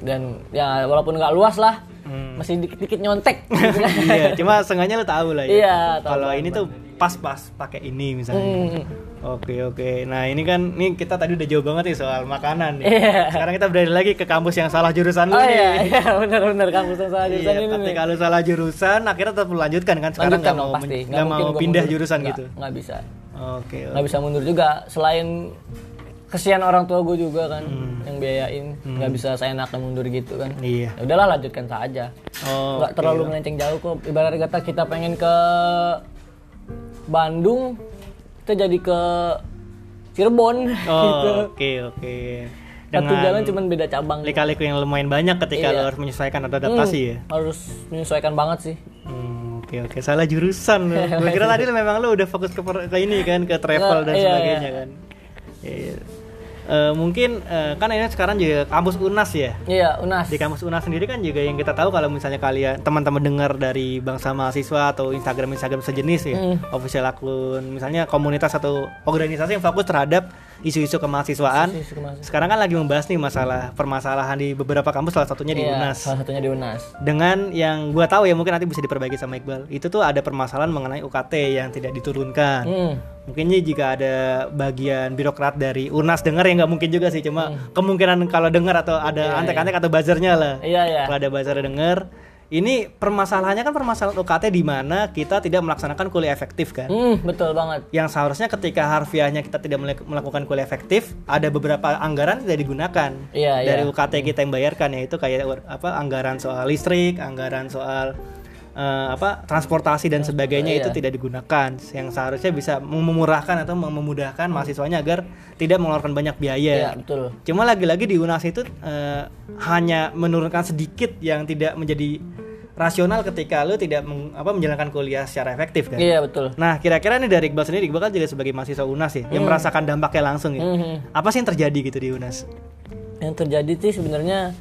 dan ya walaupun nggak luas lah. Hmm. Masih dikit-dikit nyontek iya cuma sengaja lu tahu lah ya Iya, kalau ini tuh pas-pas pakai ini misalnya Mm, Oke oke. Nah ini kan nih kita tadi udah jauh banget nih soal makanan nih. Iya. Sekarang kita beralih lagi ke kampus yang salah jurusan lu oh nih. iya iya benar-benar kamu salah Iya, jurusan ini tapi kalau salah jurusan akhirnya tetap melanjutkan kan sekarang nggak mau nggak pindah mundur. jurusan Nggak, gitu. nggak bisa Oke. nggak bisa mundur juga selain kesian orang tua gue juga kan Hmm. yang biayain nggak bisa saya enaknya mundur gitu kan Iya. ya udahlah lanjutkan saja Oh, nggak terlalu melenceng jauh kok ibarat kata kita pengen ke Bandung kita jadi ke Cirebon Oh, gitu oke oke. satu Dengan jalan cuman beda cabang lika-liku yang lumayan banyak ketika Iya. lo harus menyesuaikan atau adaptasi ya. harus menyesuaikan banget sih Hmm, oke oke salah jurusan lo. Gue kira tadi lo memang lo udah fokus ke, ke ini kan ke travel dan Iya, iya. sebagainya kan. Iya, Eh, mungkin eh, kan ini sekarang juga kampus Unas ya. iya Unas Di kampus Unas sendiri kan juga yang kita tahu kalau misalnya kalian teman-teman dengar dari bangsa mahasiswa atau Instagram Instagram sejenis ya, Hmm. official akun, misalnya komunitas atau organisasi yang fokus terhadap isu-isu kemahasiswaan. Sih, kemana- Sekarang kan lagi membahas nih masalah permasalahan di beberapa kampus salah satunya di Iya, Unas. salah satunya di Unas Dengan yang gua tahu ya mungkin nanti bisa diperbaiki sama Iqbal. Itu tuh ada permasalahan mengenai UKT yang tidak diturunkan. hmm. Mungkin ini jika ada bagian birokrat dari Unas dengar ya nggak mungkin juga sih cuma kemungkinan kalau dengar atau ada antek-antek atau buzzernya lah. Hmm. iya iya Kalau ada buzzer dengar, ini permasalahannya kan permasalahan UKT di mana kita tidak melaksanakan kuliah efektif kan. hmm, betul banget Yang seharusnya ketika harfiahnya kita tidak melak- melakukan kuliah efektif, ada beberapa anggaran tidak digunakan Iya, dari iya. UKT kita yang bayarkan yaitu kayak apa anggaran soal listrik, anggaran soal eh, apa transportasi dan sebagainya iya. itu tidak digunakan yang seharusnya bisa memurahkan atau memudahkan mahasiswanya agar tidak mengeluarkan banyak biaya. iya betul Cuma lagi-lagi di UNAS itu eh, hanya menurunkan sedikit yang tidak menjadi rasional ketika lu tidak meng- apa menjalankan kuliah secara efektif kan. iya betul Nah, kira-kira nih dari Iqbal sendiri, Iqbal kan juga sebagai mahasiswa UNAS ya, yang merasakan dampaknya langsung ya. Mhm. Apa sih yang terjadi gitu di UNAS? yang terjadi sih sebenarnya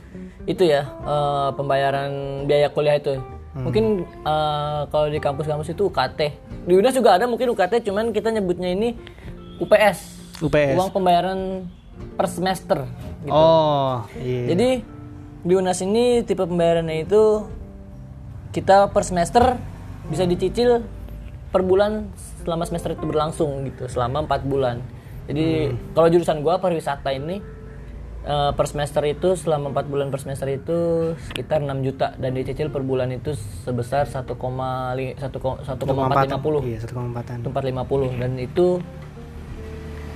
itu ya eh, pembayaran biaya kuliah itu mungkin eh, kalau di kampus-kampus itu UKT di UNAS juga ada mungkin UKT cuman kita nyebutnya ini UPS UPS. uang pembayaran per semester gitu. Oh, iya. jadi di UNAS ini tipe pembayarannya itu kita per semester bisa dicicil per bulan selama semester itu berlangsung gitu selama empat bulan Jadi kalau jurusan gua pariwisata ini eh, per semester itu selama 4 bulan per semester itu sekitar 6 juta dan dicicil per bulan itu sebesar 1,450 Iya, 1,4-an. 450 dan itu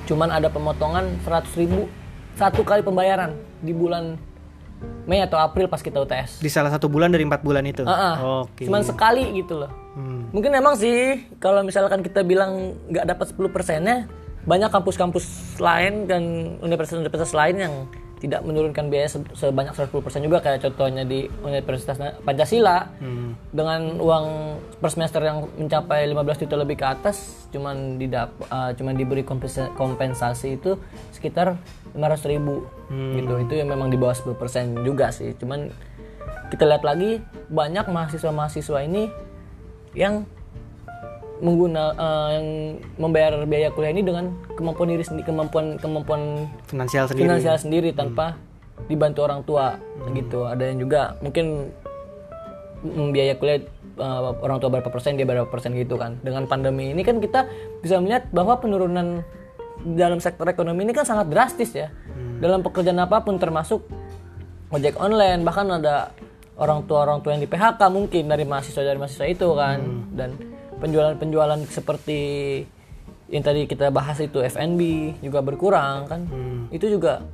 cuman ada pemotongan 100 ribu satu kali pembayaran di bulan Mei atau April pas kita UTS. Di salah satu bulan dari empat bulan itu. Ah, ah. Oke. Cuman sekali gitu loh. Hmm. Mungkin emang sih kalau misalkan kita bilang nggak dapat 10 persennya, banyak kampus-kampus lain dan universitas-universitas lain yang tidak menurunkan biaya se- sebanyak 110% juga. Kayak contohnya di Universitas Pancasila. Hmm. dengan uang per semester yang mencapai 15 juta lebih ke atas cuman didap eh, cuman diberi kompensa- kompensasi itu sekitar 500 ribu. Gitu. Itu yang memang di bawah 10% juga sih. Cuman kita lihat lagi banyak mahasiswa-mahasiswa ini yang mengguna eh, yang membayar biaya kuliah ini dengan kemampuan diri sendiri kemampuan kemampuan Finansial sendiri. finansial sendiri tanpa dibantu orang tua gitu. Ada yang juga mungkin mm, biaya kuliah uh, orang tua berapa persen dia berapa persen gitu kan. Dengan pandemi ini kan kita bisa melihat bahwa penurunan dalam sektor ekonomi ini kan sangat drastis ya. Dalam pekerjaan apa pun termasuk ojek online bahkan ada orang tua orang tua yang di PHK mungkin dari mahasiswa dari mahasiswa itu kan. Dan penjualan-penjualan seperti yang tadi kita bahas itu F&B juga berkurang kan? Itu juga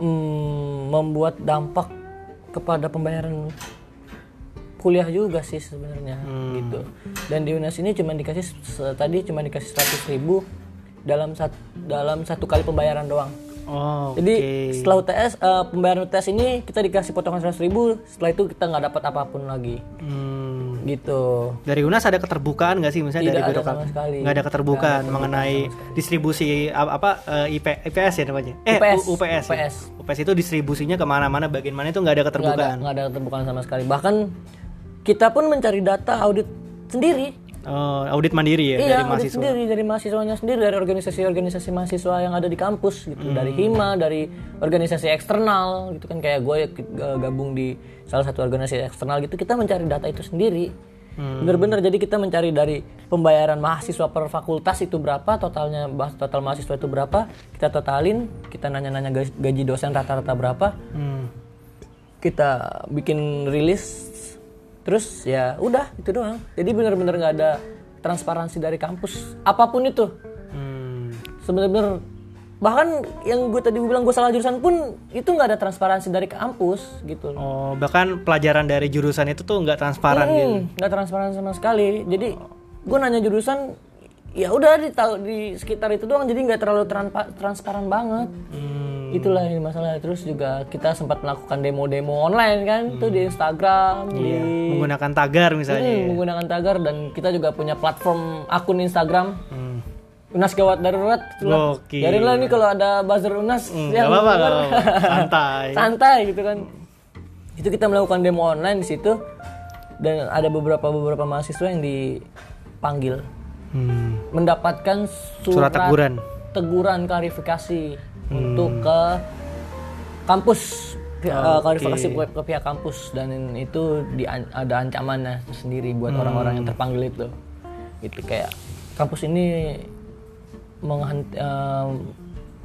mm, membuat dampak kepada pembayaran kuliah juga sih sebenarnya gitu. Dan di UNES ini cuma dikasih tadi cuma dikasih 100.000 ribu dalam satu dalam satu kali pembayaran doang. Oh, jadi setelah UTS eh, pembayaran UTS ini kita dikasih potongan 100.000 ribu setelah itu kita nggak dapat apa pun lagi. Hmm. Gitu Dari UNAS ada keterbukaan nggak sih misalnya Tidak dari ada birokrat? Nggak ada keterbukaan ada mengenai distribusi apa, apa eh, IP, IPS ya namanya? Eh UPS. U- UPS. ya? UPS. UPS itu distribusinya ke mana-mana, bagian mana itu nggak ada nggak ada keterbukaan. nggak ada keterbukaan sama sekali bahkan kita pun mencari data audit sendiri Oh, audit mandiri ya iya dari mahasiswa. sendiri dari mahasiswanya sendiri dari organisasi-organisasi mahasiswa yang ada di kampus gitu dari Hmm. hima dari organisasi eksternal gitu kan kayak gue gabung di salah satu organisasi eksternal gitu kita mencari data itu sendiri Hmm. bener-bener jadi kita mencari dari pembayaran mahasiswa per fakultas itu berapa totalnya total mahasiswa itu berapa kita totalin kita nanya-nanya gaji- gaji dosen rata-rata berapa Hmm. kita bikin rilis terus ya udah itu doang jadi bener-bener nggak ada transparansi dari kampus apa pun itu Hmm. sebenarnya bahkan yang gue tadi bilang gue salah jurusan pun itu nggak ada transparansi dari kampus gitu loh Oh, bahkan pelajaran dari jurusan itu tuh nggak transparan gitu. Hmm, nggak transparan sama sekali jadi gue nanya jurusan ya udah di tahu di sekitar itu doang jadi nggak terlalu transpa- transparan banget Hmm. itulah ini masalah terus juga kita sempat melakukan demo-demo online kan tuh di Instagram di Iya, menggunakan tagar misalnya. Hmm, menggunakan tagar dan kita juga punya platform akun Instagram Hmm. Unas gawat darurat. Gokil. Biarin lah nih kalau ada buzzer Unas Hmm, yang denger. nggak apa-apa. Santai. santai gitu kan itu kita melakukan demo online di situ dan ada beberapa beberapa mahasiswa yang dipanggil Hmm. Mendapatkan Surat surat, teguran. teguran klarifikasi untuk ke kampus. Eh, klarifikasi ke, ke pihak kampus. Dan itu di, ada ancamannya sendiri buat orang-orang yang terpanggil itu. Gitu kayak kampus ini menghenti, eh,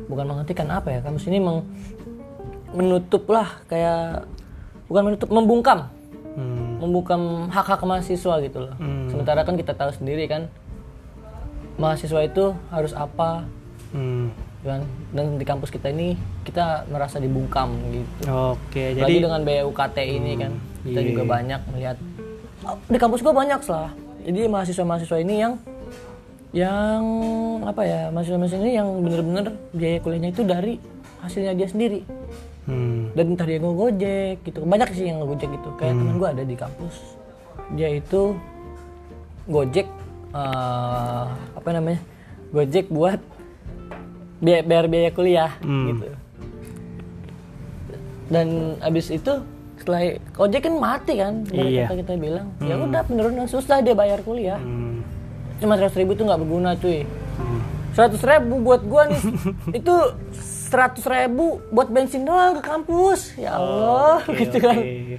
bukan menghentikan apa ya kampus ini meng, menutup lah kayak bukan menutup membungkam. Hmm. membungkam hak-hak mahasiswa gitu loh. Sementara kan kita tahu sendiri kan mahasiswa itu harus apa? Hmm. kan? Dan di kampus kita ini kita merasa dibungkam gitu. Oke, Apalagi jadi dengan biaya UKT ini kan kita iya. juga banyak melihat. Oh, di kampus gua banyak salah jadi mahasiswa-mahasiswa ini yang yang apa ya mahasiswa-mahasiswa ini yang bener-bener biaya kuliahnya itu dari hasilnya dia sendiri. Hmm. dan entah dia ngegojek gitu. Banyak sih yang ngegojek gitu. Kayak teman gue ada di kampus. Dia itu gojek eh, apa namanya gojek buat biaya bayar biaya kuliah gitu. Dan abis itu setelah ojek kan mati kan Iya. kata kita bilang. Ya udah penurunan susah dia bayar kuliah. Hmm. cuma seratus ribu itu nggak berguna cuy. Seratus ribu buat gua nih. Itu seratus ribu buat bensin doang ke kampus. Ya Allah Oke, gitu kan. oke.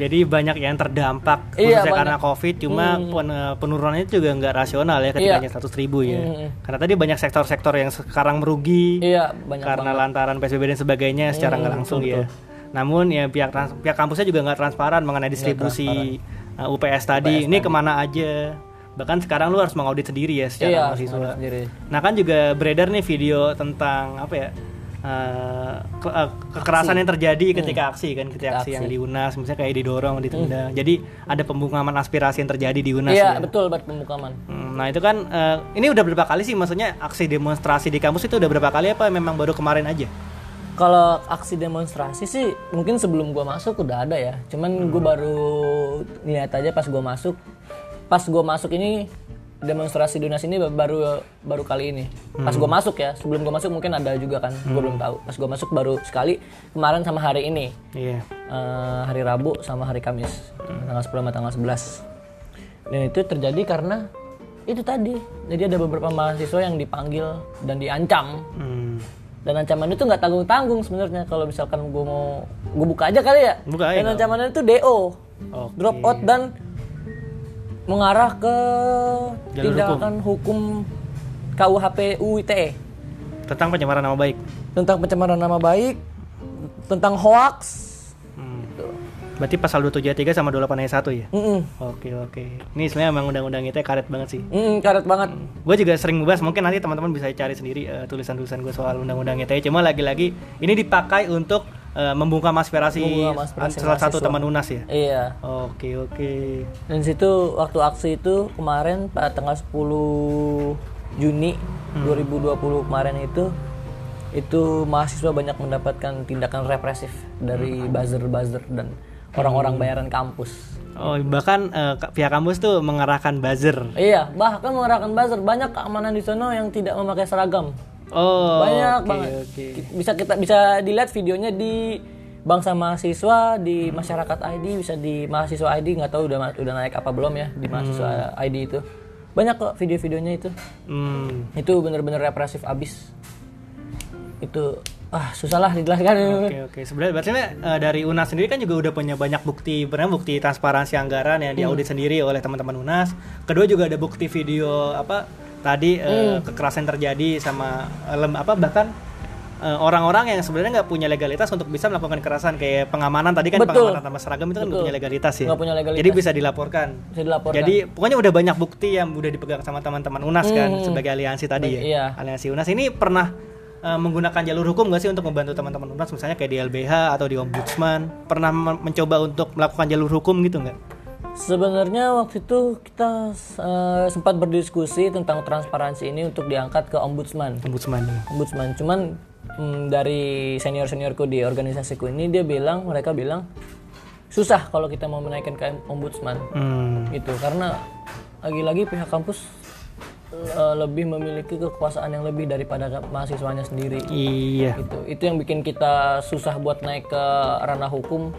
Jadi banyak yang terdampak Iya, banyak. karena covid, cuma pen- eh, penurunannya juga nggak rasional ya ketika Iya. hanya 100 ribu ya. Hmm. Karena tadi banyak sektor-sektor yang sekarang merugi Iya, banyak karena banget. lantaran psbb dan sebagainya secara nggak Hmm, langsung betul, ya. Namun ya pihak trans- pihak kampusnya juga nggak transparan mengenai distribusi uh, UPS tadi. Ini ke mana aja? Bahkan sekarang lu harus mengaudit sendiri ya secara Iya, mahasiswa. sendiri. Nah kan juga beredar nih video tentang apa ya? Eh, ke- eh, kekerasan yang terjadi ketika aksi kan ketika aksi yang Hmm. Aksi. di UNAS misalnya kayak didorong ditendang jadi ada pembungkaman aspirasi yang terjadi di UNAS Iya, ya. betul buat pembukaman. Hmm, Nah itu kan eh, ini udah berapa kali sih maksudnya aksi demonstrasi di kampus itu udah berapa kali apa memang baru kemarin aja? Kalau aksi demonstrasi sih mungkin sebelum gua masuk udah ada ya. Cuman gua baru lihat aja pas gua masuk. Pas gua masuk ini demonstrasi di UNAS ini baru baru kali ini. Pas gua masuk ya. Sebelum gua masuk mungkin ada juga kan. Gua belum tahu. Pas gua masuk baru sekali kemarin sama hari ini. Iya. Eh, hari Rabu sama hari Kamis. Tanggal 10 sama tanggal 11. Dan itu terjadi karena itu tadi. Jadi ada beberapa mahasiswa yang dipanggil dan diancam Hmm. dan ancaman itu nggak tanggung tanggung sebenarnya kalau misalkan gue mau gue buka aja kali ya Buka aja, dan ancamannya itu do Oke. drop out dan mengarah ke Jalur tindakan hukum KUHP UITE Tentang pencemaran nama baik. Tentang pencemaran nama baik tentang hoax Hmm. Berarti pasal 273 sama 28 ayat 1 ya? Mm-mm. Oke oke. Ini sebenarnya emang undang-undang itu karet banget sih. Mm, karet banget Gue juga sering membahas, mungkin nanti teman-teman bisa cari sendiri eh, tulisan-tulisan gue soal undang-undang ITE. Cuma lagi-lagi ini dipakai untuk eh, membungkam aspirasi, Membungkam aspirasi salah satu teman UNAS ya. iya Oke oke. dan situ waktu aksi itu kemarin pada tanggal 10 Juni 2020 kemarin itu itu mahasiswa banyak mendapatkan tindakan represif dari buzzer-buzzer dan orang-orang bayaran kampus. Oh bahkan ka- pihak kampus tuh mengerahkan buzzer. Iya, bahkan mengerahkan buzzer banyak keamanan di sana yang tidak memakai seragam. Oh banyak oke, banget. Oke. Bisa kita bisa dilihat videonya di Bangsa Mahasiswa di Masyarakat ID bisa di Mahasiswa ID nggak tahu udah udah naik apa belum ya di Mahasiswa ID itu. Banyak kok video-videonya itu. Hmm. Itu bener-bener represif abis. Itu ah susah lah dijelaskan. Oke oke. Sebenarnya berarti eh, dari UNAS sendiri kan juga udah punya banyak bukti, benar bukti transparansi anggaran yang diaudit sendiri oleh teman-teman UNAS. Kedua juga ada bukti video apa tadi eh, kekerasan terjadi sama eh, lem- apa bahkan eh, orang-orang yang sebenarnya nggak punya legalitas untuk bisa melakukan kekerasan kayak pengamanan tadi kan Betul. pengamanan tanpa seragam itu kan nggak punya legalitas ya. Punya legalitas. Jadi bisa dilaporkan. Bisa dilaporkan. Jadi pokoknya udah banyak bukti yang udah dipegang sama teman-teman UNAS kan sebagai aliansi tadi ya. Iya. Aliansi UNAS ini pernah menggunakan jalur hukum nggak sih untuk membantu teman-teman UNAS misalnya kayak di LBH atau di Ombudsman pernah men- mencoba untuk melakukan jalur hukum gitu nggak? Sebenarnya waktu itu kita eh, sempat berdiskusi tentang transparansi ini untuk diangkat ke ombudsman. Ombudsman. Ombudsman. Cuman mm, dari senior seniorku di organisasiku ini dia bilang mereka bilang susah kalau kita mau menaikkan ke ombudsman Hmm. gitu karena lagi-lagi pihak kampus eh, lebih memiliki kekuasaan yang lebih daripada mahasiswanya sendiri. Iya. gitu. Itu yang bikin kita susah buat naik ke ranah hukum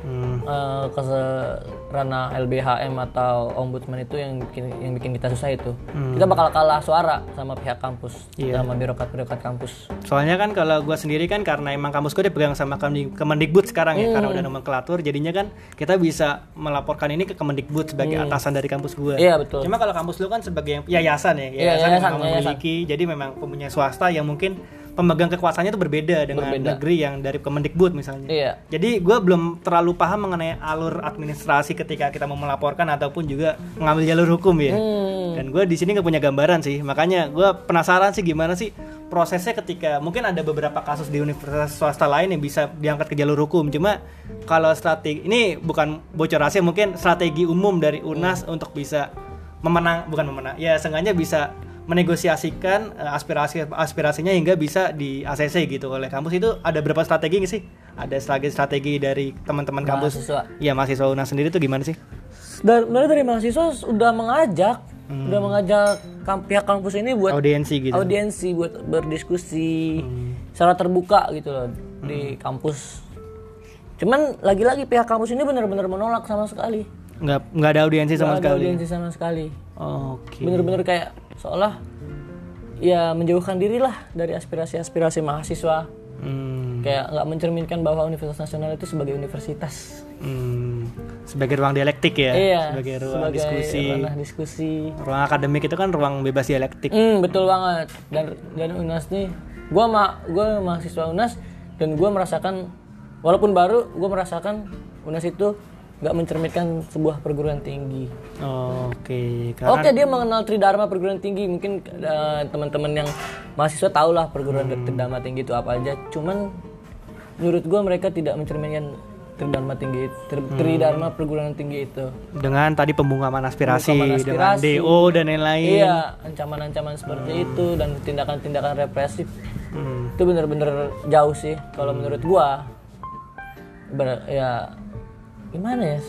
eh, ke se- ranah LBHM atau ombudsman itu yang bikin yang bikin kita susah itu. Kita bakal kalah suara sama pihak kampus Iya. sama birokrat-birokrat kampus. Soalnya kan kalau gua sendiri kan karena emang kampus gue dipegang sama Kemendik- Kemendikbud sekarang ya karena udah nomenklatur jadinya kan kita bisa melaporkan ini ke Kemendikbud sebagai atasan dari kampus gua. iya betul. Cuma kalau kampus lu kan sebagai yang- yayasan ya, Iya, yayasan, yang yayasan, memang yayasan. memiliki, jadi memang punya swasta yang mungkin pemegang kekuasaannya itu berbeda dengan Berbeda. negeri yang dari Kemendikbud misalnya. iya Jadi gue belum terlalu paham mengenai alur administrasi ketika kita mau melaporkan ataupun juga mengambil jalur hukum ya. Hmm. Dan gue di sini nggak punya gambaran sih, makanya gue penasaran sih gimana sih prosesnya ketika mungkin ada beberapa kasus di universitas swasta lain yang bisa diangkat ke jalur hukum. Cuma kalau strategi ini bukan bocor rahasia, mungkin strategi umum dari UNAS untuk bisa memenang, bukan memenang, ya seenggaknya bisa menegosiasikan eh, aspirasi aspirasinya hingga bisa di ACC gitu oleh kampus itu ada berapa strategi nggak sih? Ada strategi strategi dari teman-teman kampus? Mahasiswa. Iya mahasiswa UNAS sendiri tuh gimana sih? dari, dari mahasiswa sudah mengajak sudah mengajak kam- pihak kampus ini buat Audiensi gitu. audiensi buat berdiskusi secara terbuka gitu loh di kampus. Cuman lagi-lagi pihak kampus ini benar-benar menolak sama sekali. Nggak nggak ada audiensi sama Nggak ada sekali. audiensi sama sekali. Oke. Bener-bener kayak seolah ya menjauhkan diri lah dari aspirasi-aspirasi mahasiswa. Hmm, Kayak nggak mencerminkan bahwa Universitas Nasional itu sebagai universitas. hmm. sebagai ruang dialektik ya, iya sebagai ruang sebagai diskusi. ranah diskusi Ruang akademik itu kan ruang bebas dialektik. Hmm, betul banget. Dan dan Unas nih, gua ma gua mahasiswa Unas dan gua merasakan walaupun baru, gua merasakan Unas itu nggak mencerminkan sebuah perguruan tinggi. Oke, karena Oke, dia mengenal Tridharma perguruan tinggi. Mungkin eh, teman-teman yang mahasiswa tahu lah perguruan Tridharma tinggi itu apa aja. Cuman menurut gua mereka tidak mencerminkan Tridharma tinggi, Tri- Tridharma perguruan tinggi itu. dengan tadi pembungkaman aspirasi, Pembungkaman dengan aspirasi. DO dan lain-lain. Iya, ancaman-ancaman seperti itu dan tindakan-tindakan represif Hmm. itu bener-bener jauh sih kalau menurut gua. Ber- ya gimana ya?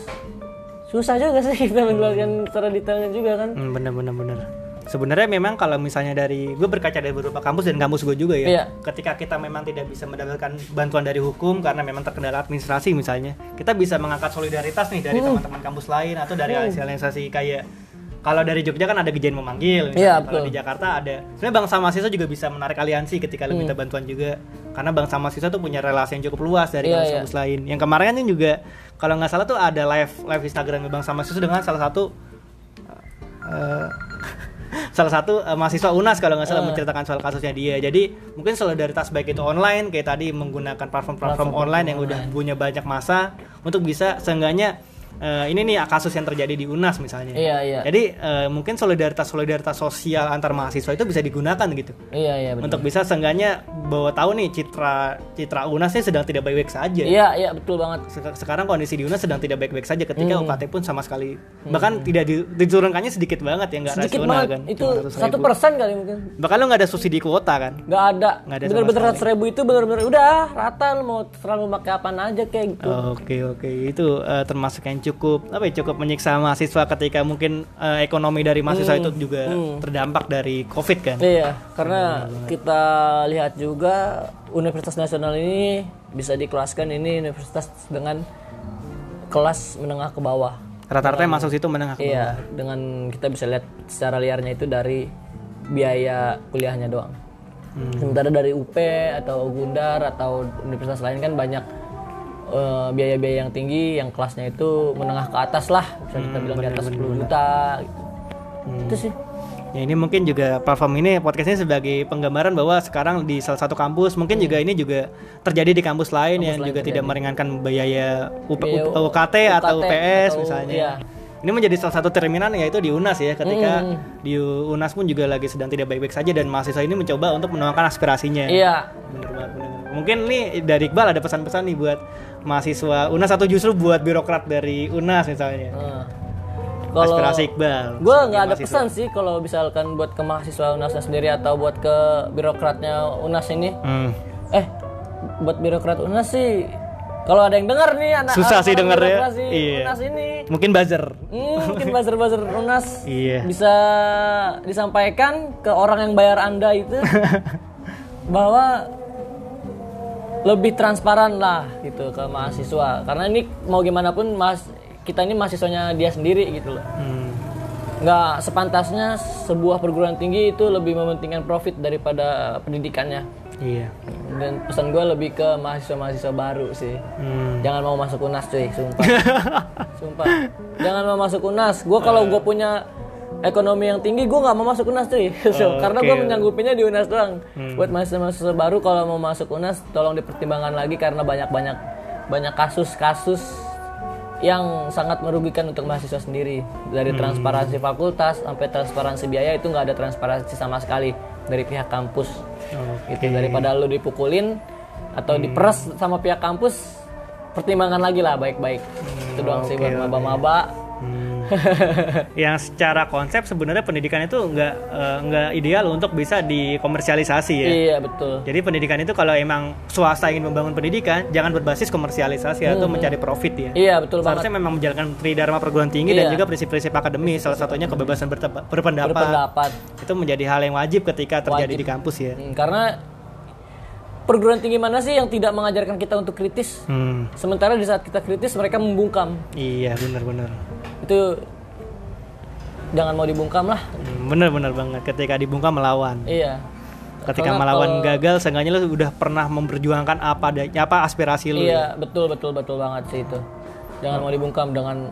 Susah juga sih kita menjelaskan secara detailnya juga kan. Hmm, bener bener bener. Sebenarnya memang kalau misalnya dari gue berkaca dari beberapa kampus dan kampus gue juga ya. Iya. Ketika kita memang tidak bisa mendapatkan bantuan dari hukum karena memang terkendala administrasi misalnya, kita bisa mengangkat solidaritas nih dari Hmm. teman-teman kampus lain atau dari organisasi kayak kalau dari Jogja kan ada Gejayan memanggil. Iya, kalau. Hmm. di Jakarta ada. Sebenarnya bangsa mahasiswa juga bisa menarik aliansi ketika lu minta bantuan juga, karena bangsa mahasiswa tuh punya relasi yang cukup luas dari Iya, kampus-kampus lain. Yang kemarin kan juga kalau nggak salah tuh ada live live Instagram bangsa mahasiswa dengan salah satu eh, salah satu eh, mahasiswa UNAS kalau nggak salah menceritakan soal kasusnya dia. Jadi mungkin solidaritas baik itu online kayak tadi menggunakan platform-platform online yang udah punya banyak masa untuk bisa seenggaknya eh, ini nih kasus yang terjadi di UNAS misalnya. Iya, iya. Jadi eh, mungkin solidaritas solidaritas sosial antar mahasiswa itu bisa digunakan gitu Iya, iya betul. untuk bisa seenggaknya bawa tahu nih citra citra UNAS ini sedang tidak baik-baik saja. Iya, iya betul banget. Sek- sekarang kondisi di UNAS sedang tidak baik-baik saja ketika Hmm. UKT pun sama sekali bahkan tidak di- diturunkannya sedikit banget ya nggak Sedikit rasional banget. kan Itu Cuma 100.000. satu persen kali mungkin. bahkan lu nggak ada subsidi kuota kan Nggak ada. Nggak ada Bener-bener sama ratus ribu itu bener-bener udah rata lu mau selalu pakai apaan aja kayak gitu. oke oke itu eh, termasuk yang cukup apa ya cukup menyiksa mahasiswa ketika mungkin eh, ekonomi dari mahasiswa itu juga terdampak dari covid kan Iya, karena kita lihat juga Universitas Nasional ini bisa dikelaskan ini universitas dengan kelas menengah ke bawah. rata-rata yang masuk situ menengah ke bawah. Iya, dengan kita bisa lihat secara liarnya itu dari biaya kuliahnya doang. Sementara dari UP atau Gundar atau universitas lain kan banyak eh, biaya-biaya yang tinggi yang kelasnya itu menengah ke atas lah, bisa kita bilang di atas 10 juta gitu. Itu sih. Ya ini mungkin juga platform ini podcast ini sebagai penggambaran bahwa sekarang di salah satu kampus mungkin juga ini juga terjadi di kampus lain yang juga tidak meringankan biaya UP, Biaya UP- UKT atau UKT UPS atau- misalnya. iya. Ini menjadi salah satu terminan yaitu di UNAS ya ketika di UNAS pun juga lagi sedang tidak baik-baik saja dan mahasiswa ini mencoba untuk menuangkan aspirasinya. Iya, Bener banget, bener. Mungkin nih dari Iqbal ada pesan-pesan nih buat mahasiswa UNAS atau justru buat birokrat dari UNAS misalnya. Nah, kalau Aspirasi Iqbal. gue nggak ada mahasiswa. pesan sih kalau misalkan buat ke mahasiswa UNAS sendiri atau buat ke birokratnya UNAS ini. Hmm. Eh, buat birokrat UNAS sih kalau ada yang dengar nih anak Susah sih dengernya. birokrasi Iya. UNAS ini. Mungkin buzzer. Hmm, mungkin buzzer-buzzer UNAS Iya. bisa disampaikan ke orang yang bayar Anda itu bahwa lebih transparan lah gitu ke mahasiswa. Karena ini mau gimana pun mas kita ini mahasiswanya dia sendiri gitu loh. Hmm. nggak sepantasnya sebuah perguruan tinggi itu lebih mementingkan profit daripada pendidikannya. Iya. dan pesan gue lebih ke mahasiswa-mahasiswa baru sih. Hmm. jangan mau masuk unas cuy sumpah. Sumpah. Jangan mau masuk unas. Gue kalau gue punya ekonomi yang tinggi gue nggak mau masuk unas cuy. So, karena gue menyanggupinya di unas doang. Buat mahasiswa-mahasiswa baru kalau mau masuk unas tolong dipertimbangkan lagi karena banyak-banyak banyak kasus-kasus yang sangat merugikan untuk mahasiswa sendiri. Dari transparansi fakultas sampai transparansi biaya itu nggak ada transparansi sama sekali dari pihak kampus. Gitu daripada lu dipukulin atau diperas sama pihak kampus pertimbangkan lagi lah baik-baik. Itu doang sih buat maba-maba yang secara konsep sebenarnya pendidikan itu nggak eh, nggak ideal untuk bisa dikomersialisasi ya. iya betul Jadi pendidikan itu kalau emang swasta ingin membangun pendidikan, jangan berbasis komersialisasi atau mencari profit ya. iya betul banget Seharusnya memang menjalankan tridharma perguruan tinggi dan Iya. juga prinsip-prinsip akademis, salah satunya kebebasan berpendapat. berpendapat Itu menjadi hal yang wajib ketika terjadi di kampus ya. Hmm, karena perguruan tinggi mana sih yang tidak mengajarkan kita untuk kritis Hmm, sementara di saat kita kritis mereka membungkam iya benar-benar. Itu jangan mau dibungkam lah Hmm, Benar-benar banget ketika dibungkam melawan. iya Ketika Karena melawan kalau- gagal, seenggaknya lu udah pernah memperjuangkan apa apa aspirasi lu. Iya, betul betul betul banget sih itu. jangan mau dibungkam dengan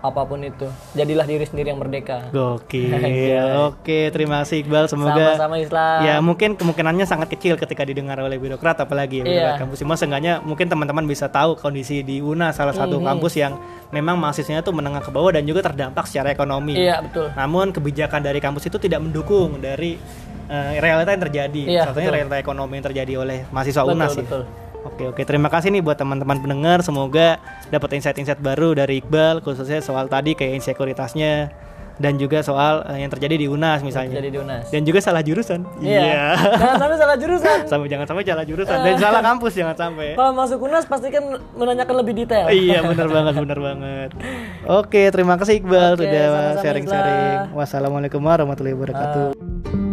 apa pun itu jadilah diri sendiri yang merdeka Gokil. Oke, terima kasih Iqbal. Semoga sama-sama Islam ya mungkin kemungkinannya sangat kecil ketika didengar oleh birokrat apalagi ya birokrat Iya. kampus. Cuma seenggaknya mungkin teman-teman bisa tahu kondisi di UNA salah satu Mhm. kampus yang memang mahasiswanya tuh menengah ke bawah dan juga terdampak secara ekonomi. iya betul Namun kebijakan dari kampus itu tidak mendukung dari eh, realita yang terjadi. Iya, Salah satunya betul. realita ekonomi yang terjadi oleh mahasiswa betul UNAS ya. betul Oke oke. Terima kasih nih buat teman-teman pendengar. Semoga dapat insight-insight baru dari Iqbal khususnya soal tadi kayak insekuritasnya dan juga soal eh, yang terjadi di UNAS misalnya. di UNAS. Dan juga salah jurusan. iya. Jangan sampai salah jurusan. Sampai jangan sampai salah jurusan. Dan salah kampus jangan sampai. kalau masuk UNAS pasti kan menanyakan lebih detail. Iya benar banget benar banget. Oke terima kasih Iqbal Oke, sudah sharing-sharing. Wassalamualaikum warahmatullahi wabarakatuh.